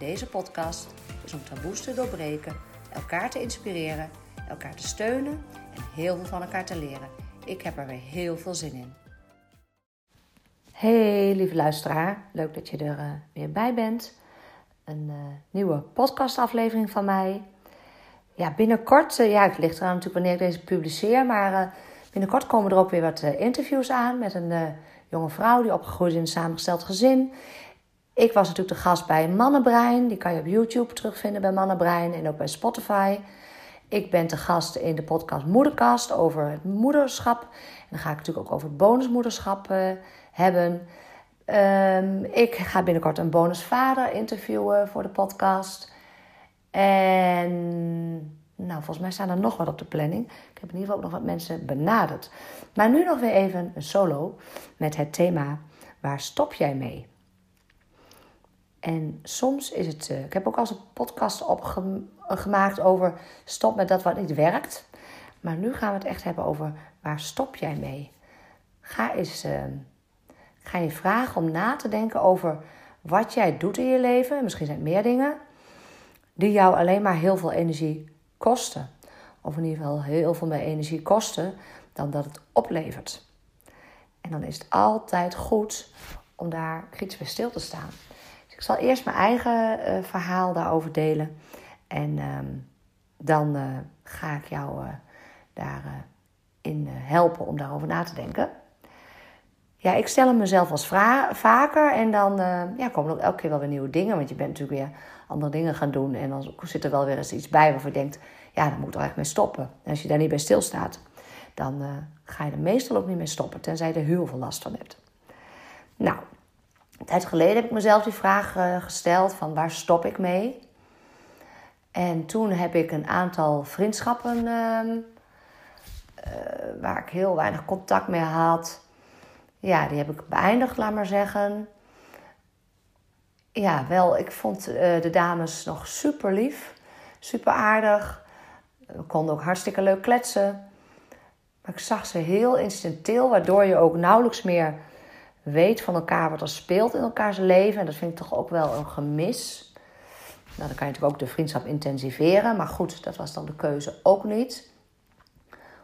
deze podcast is om taboes te doorbreken, elkaar te inspireren, elkaar te steunen en heel veel van elkaar te leren. Ik heb er weer heel veel zin in. Hey lieve luisteraar, leuk dat je er uh, weer bij bent. Een uh, nieuwe podcastaflevering van mij. Ja, binnenkort, uh, ja, het ligt eraan natuurlijk wanneer ik deze publiceer, maar binnenkort komen er ook weer wat interviews aan met een jonge vrouw die opgegroeid is in een samengesteld gezin. Ik was natuurlijk de gast bij Mannenbrein. Die kan je op YouTube terugvinden bij Mannenbrein en ook bij Spotify. Ik ben te gast in de podcast Moederkast over het moederschap. En dan ga ik natuurlijk ook over bonusmoederschap uh, hebben. Um, ik ga binnenkort een bonusvader interviewen voor de podcast. En nou, volgens mij staan er nog wat op de planning. Ik heb in ieder geval ook nog wat mensen benaderd. Maar nu nog weer even een solo met het thema: waar stop jij mee? En soms is het. Uh, ik heb ook al een podcast opgemaakt over stop met dat wat niet werkt. Maar nu gaan we het echt hebben over waar stop jij mee? Ga eens. Uh, ga je vragen om na te denken over wat jij doet in je leven. Misschien zijn het meer dingen. Die jou alleen maar heel veel energie kosten. Of in ieder geval heel veel meer energie kosten dan dat het oplevert. En dan is het altijd goed om daar kritisch bij stil te staan. Ik zal eerst mijn eigen uh, verhaal daarover delen. En uh, dan uh, ga ik jou uh, daarin helpen om daarover na te denken. Ja, ik stel hem mezelf als vaker en dan ja, komen er elke keer wel weer nieuwe dingen. Want je bent natuurlijk weer andere dingen gaan doen. En dan zit er wel weer eens iets bij waarvan je denkt, ja, daar moet ik er echt mee stoppen. En als je daar niet bij stilstaat, dan ga je er meestal ook niet mee stoppen. Tenzij je er heel veel last van hebt. Nou, een tijd geleden heb ik mezelf die vraag uh, gesteld van waar stop ik mee? En toen heb ik een aantal vriendschappen uh, waar ik heel weinig contact mee had. Ja, die heb ik beëindigd, laat maar zeggen ja, wel, ik vond uh, de dames nog super lief, super aardig. We konden ook hartstikke leuk kletsen. Maar ik zag ze heel incidenteel, waardoor je ook nauwelijks meer weet van elkaar wat er speelt in elkaars leven. En dat vind ik toch ook wel een gemis. Nou, dan kan je natuurlijk ook de vriendschap intensiveren. Maar goed, dat was dan de keuze ook niet.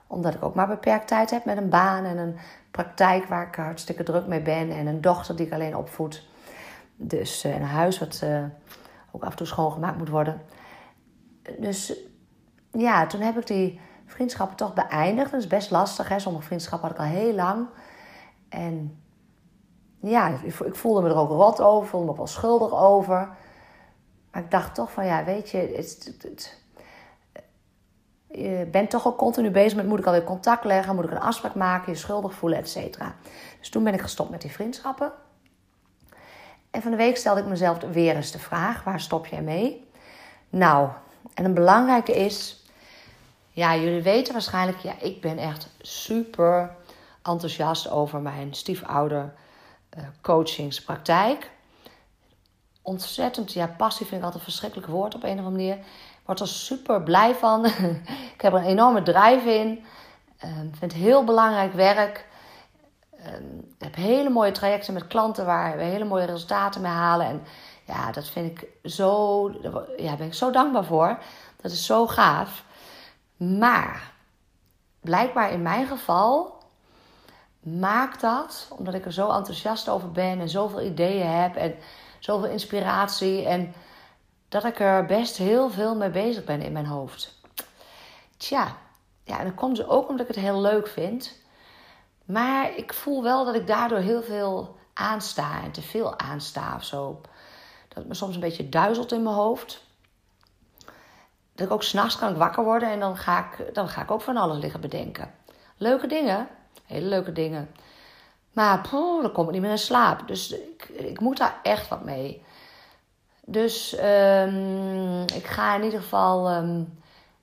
Omdat ik ook maar beperkt tijd heb met een baan en een praktijk waar ik hartstikke druk mee ben. En een dochter die ik alleen opvoed. Dus uh, een huis wat uh, ook af en toe schoongemaakt moet worden. Dus ja, toen heb ik die vriendschappen toch beëindigd. Dat is best lastig, hè. Sommige vriendschappen had ik al heel lang. En ja, ik voelde me er ook rot over, voelde me wel schuldig over. Maar ik dacht toch van, ja, weet je, het, het, je bent toch ook continu bezig met moet ik alweer contact leggen, moet ik een afspraak maken, je schuldig voelen, et cetera. Dus toen ben ik gestopt met die vriendschappen. En van de week stelde ik mezelf weer eens de vraag: waar stop jij mee? Nou, en een belangrijke is, ja, jullie weten waarschijnlijk, ja, ik ben echt super enthousiast over mijn stiefouder coachingspraktijk. Ontzettend, ja, passie vind ik altijd een verschrikkelijk woord op een of andere manier. Word er super blij van. ik heb er een enorme drive in. Uh, vind heel belangrijk werk. Ik heb hele mooie trajecten met klanten waar we hele mooie resultaten mee halen. En ja, dat vind ik zo, ja, ben ik zo dankbaar voor. Dat is zo gaaf. Maar blijkbaar in mijn geval maakt dat, omdat ik er zo enthousiast over ben en zoveel ideeën heb en zoveel inspiratie en dat ik er best heel veel mee bezig ben in mijn hoofd. Tja, ja, en dan komt ze ook omdat ik het heel leuk vind. Maar ik voel wel dat ik daardoor heel veel aansta en te veel aansta of zo. Dat het me soms een beetje duizelt in mijn hoofd. Dat ik ook s'nachts kan ik wakker worden en dan ga ik, dan ga ik ook van alles liggen bedenken. Leuke dingen, hele leuke dingen. Maar dan kom ik niet meer in slaap. Dus ik, ik moet daar echt wat mee. Dus ehm, ik ga in ieder geval ehm,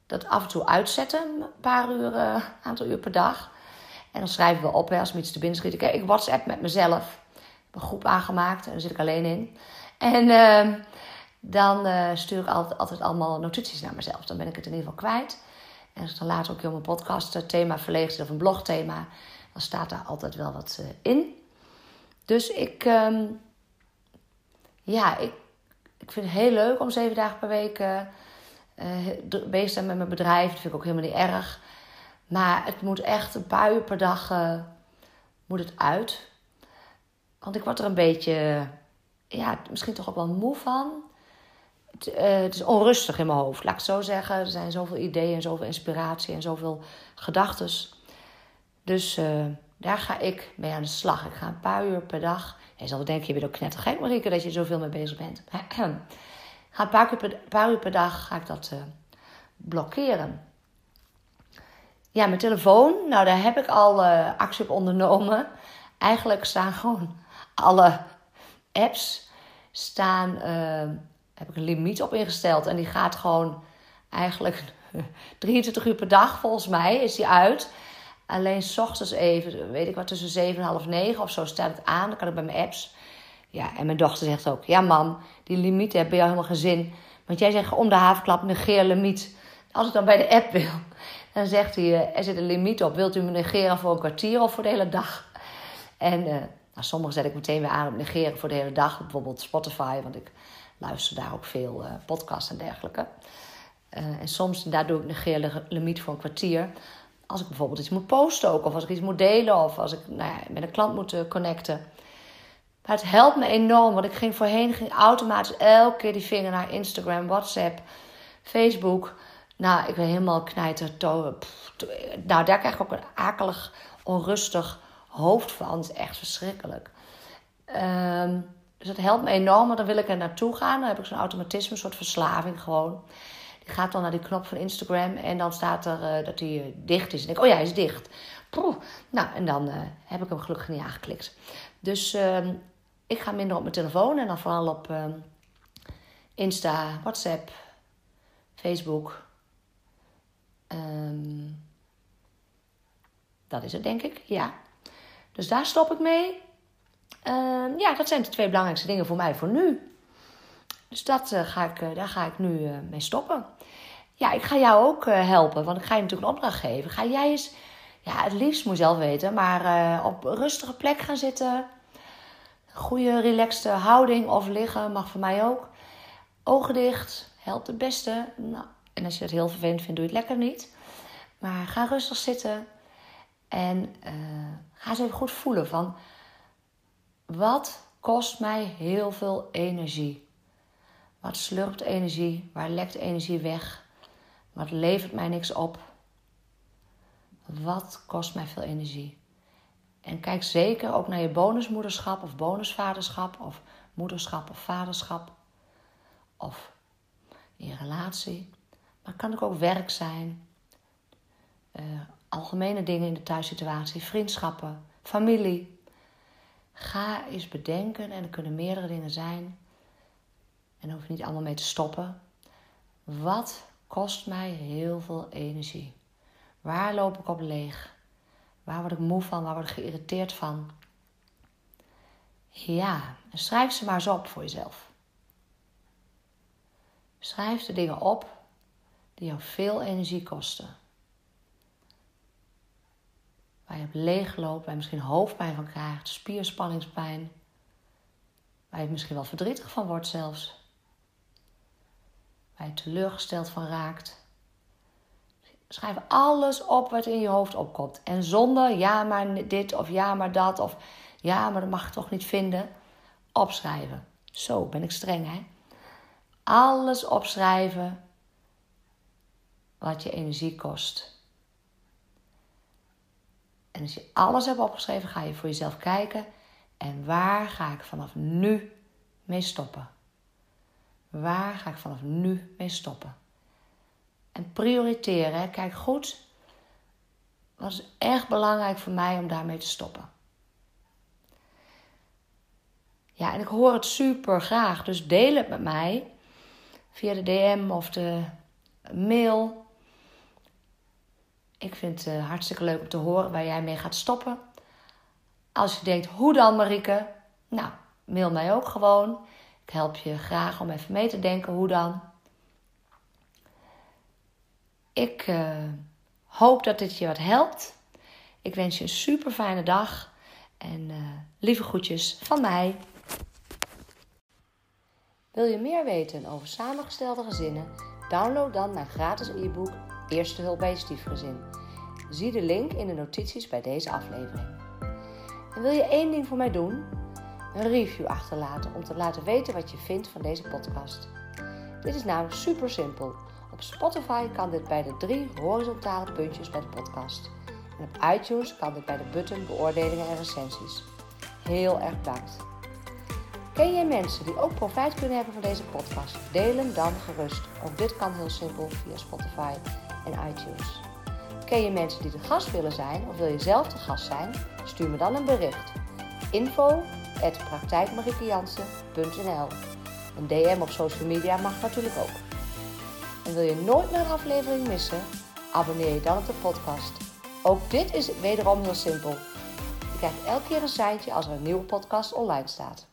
dat af en toe uitzetten. Een paar uur, uh, aantal uur per dag. En dan schrijven we op hè, als me iets te binnen schiet. Ik, ik WhatsApp met mezelf. Ik heb een groep aangemaakt en daar zit ik alleen in. En ehm, dan uh, stuur ik altijd, altijd allemaal notities naar mezelf. Dan ben ik het in ieder geval kwijt. En als dan later ook heel mijn podcast eh, thema verleegd of een blogthema, dan staat daar altijd wel wat in. Dus ik, um, ja, ik, ik vind het heel leuk om zeven dagen per week bezig te zijn met mijn bedrijf. Dat vind ik ook helemaal niet erg. Maar het moet echt een paar uur per dag uh, moet het uit. Want ik word er een beetje, ja, misschien toch ook wel moe van. Het, het, is onrustig in mijn hoofd, laat ik het zo zeggen. Er zijn zoveel ideeën en zoveel inspiratie en zoveel gedachten. Dus daar ga ik mee aan de slag. Ik ga een paar uur per dag. Je zal denken, je bent ook knettergek Marieke dat je zoveel mee bezig bent. ga een paar, uur per, paar uur per dag ga ik dat uh, blokkeren. Ja, mijn telefoon. Nou, daar heb ik al actie op ondernomen. Eigenlijk staan gewoon alle apps staan, heb ik een limiet op ingesteld. En die gaat gewoon eigenlijk 23 uur per dag volgens mij is die uit. Alleen s ochtends even, weet ik wat, tussen 7 en half 9 of zo staat het aan. Dan kan ik bij mijn apps. Ja, en mijn dochter zegt ook: Ja, mam, die limiet heb je helemaal geen zin. Want jij zegt om de havenklap negeer limiet. Als ik dan bij de app wil, dan zegt hij: eh, Er zit een limiet op. Wilt u me negeren voor een kwartier of voor de hele dag? En uh, nou, sommige zet ik meteen weer aan op negeren voor de hele dag. Bijvoorbeeld Spotify, want ik luister daar ook veel uh, podcasts en dergelijke. en soms daar doe ik negeer limiet voor een kwartier als ik bijvoorbeeld iets moet posten ook, of als ik iets moet delen, of als ik nou ja, met een klant moet eh, connecten. Maar het helpt me enorm, want ik ging voorheen ging automatisch elke keer die vinger naar Instagram, WhatsApp, Facebook. Nou, ik ben helemaal knijter. Nou, daar krijg ik ook een akelig, onrustig hoofd van. Het is echt verschrikkelijk. Ehm, dus dat helpt me enorm, want dan wil ik er naartoe gaan. Dan heb ik zo'n automatisme, een soort verslaving gewoon. Die gaat dan naar die knop van Instagram en dan staat er uh, dat hij uh, dicht is. En ik oh ja, hij is dicht. Poeh. Nou, en dan uh, heb ik hem gelukkig niet aangeklikt. Dus ehm, ik ga minder op mijn telefoon en dan vooral op ehm, Insta, WhatsApp, Facebook. Um, dat is het, denk ik. Ja. Dus daar stop ik mee. Ja, dat zijn de twee belangrijkste dingen voor mij voor nu. Dus dat, uh, ga ik, uh, daar ga ik nu uh, mee stoppen. Ja, ik ga jou ook helpen, want ik ga je natuurlijk een opdracht geven. Ga jij eens, ja, het liefst moet je zelf weten, maar op een rustige plek gaan zitten. Goede, relaxte houding of liggen mag voor mij ook. Ogen dicht, helpt het beste. Nou, en als je het heel vervelend vindt, doe je het lekker niet. Maar ga rustig zitten en ga eens even goed voelen van... Wat kost mij heel veel energie? Wat slurpt energie? Waar lekt energie weg? Wat levert mij niks op? Wat kost mij veel energie? En kijk zeker ook naar je bonusmoederschap of bonusvaderschap of moederschap of vaderschap. Of je relatie. Maar het kan ook werk zijn. Uh, algemene dingen in de thuissituatie, vriendschappen, familie. Ga eens bedenken, en er kunnen meerdere dingen zijn, en hoef je niet allemaal mee te stoppen. Wat kost mij heel veel energie? Waar loop ik op leeg? Waar word ik moe van? Waar word ik geïrriteerd van? Ja, schrijf ze maar eens op voor jezelf. Schrijf de dingen op die jou veel energie kosten. Waar je op leeg loopt, waar je misschien hoofdpijn van krijgt, spierspanningspijn. Waar je misschien wel verdrietig van wordt zelfs waar je teleurgesteld van raakt. Schrijf alles op wat in je hoofd opkomt. En zonder ja, maar dit of ja, maar dat of ja, maar dat mag ik toch niet vinden. Opschrijven. Zo ben ik streng, hè? Alles opschrijven wat je energie kost. En als je alles hebt opgeschreven, ga je voor jezelf kijken. En waar ga ik vanaf nu mee stoppen? Waar ga ik vanaf nu mee stoppen? En prioriteren. Kijk goed. Wat is echt belangrijk voor mij om daarmee te stoppen? Ja, en ik hoor het super graag. Dus deel het met mij via de DM of de mail. Ik vind het hartstikke leuk om te horen waar jij mee gaat stoppen. Als je denkt, hoe dan Marike? Nou, mail mij ook gewoon. Ik help je graag om even mee te denken hoe dan. Ik uh, hoop dat dit je wat helpt. Ik wens je een super fijne dag. En uh, lieve groetjes van mij. Wil je meer weten over samengestelde gezinnen? Download dan mijn gratis e-book Eerste hulp bij je stiefgezin. Zie de link in de notities bij deze aflevering. En wil je één ding voor mij doen? Een review achterlaten om te laten weten wat je vindt van deze podcast. Dit is namelijk super simpel. Op Spotify kan dit bij de drie horizontale puntjes bij de podcast. En op iTunes kan dit bij de button beoordelingen en recensies. Heel erg bedankt. Ken jij mensen die ook profijt kunnen hebben van deze podcast? Deel hem dan gerust. Ook dit kan heel simpel via Spotify en iTunes. Ken je mensen die de gast willen zijn of wil je zelf de gast zijn? Stuur me dan een bericht. Info Een DM op social media mag natuurlijk ook. En wil je nooit meer een aflevering missen? Abonneer je dan op de podcast. Ook dit is wederom heel simpel. Je krijgt elke keer een seintje als er een nieuwe podcast online staat.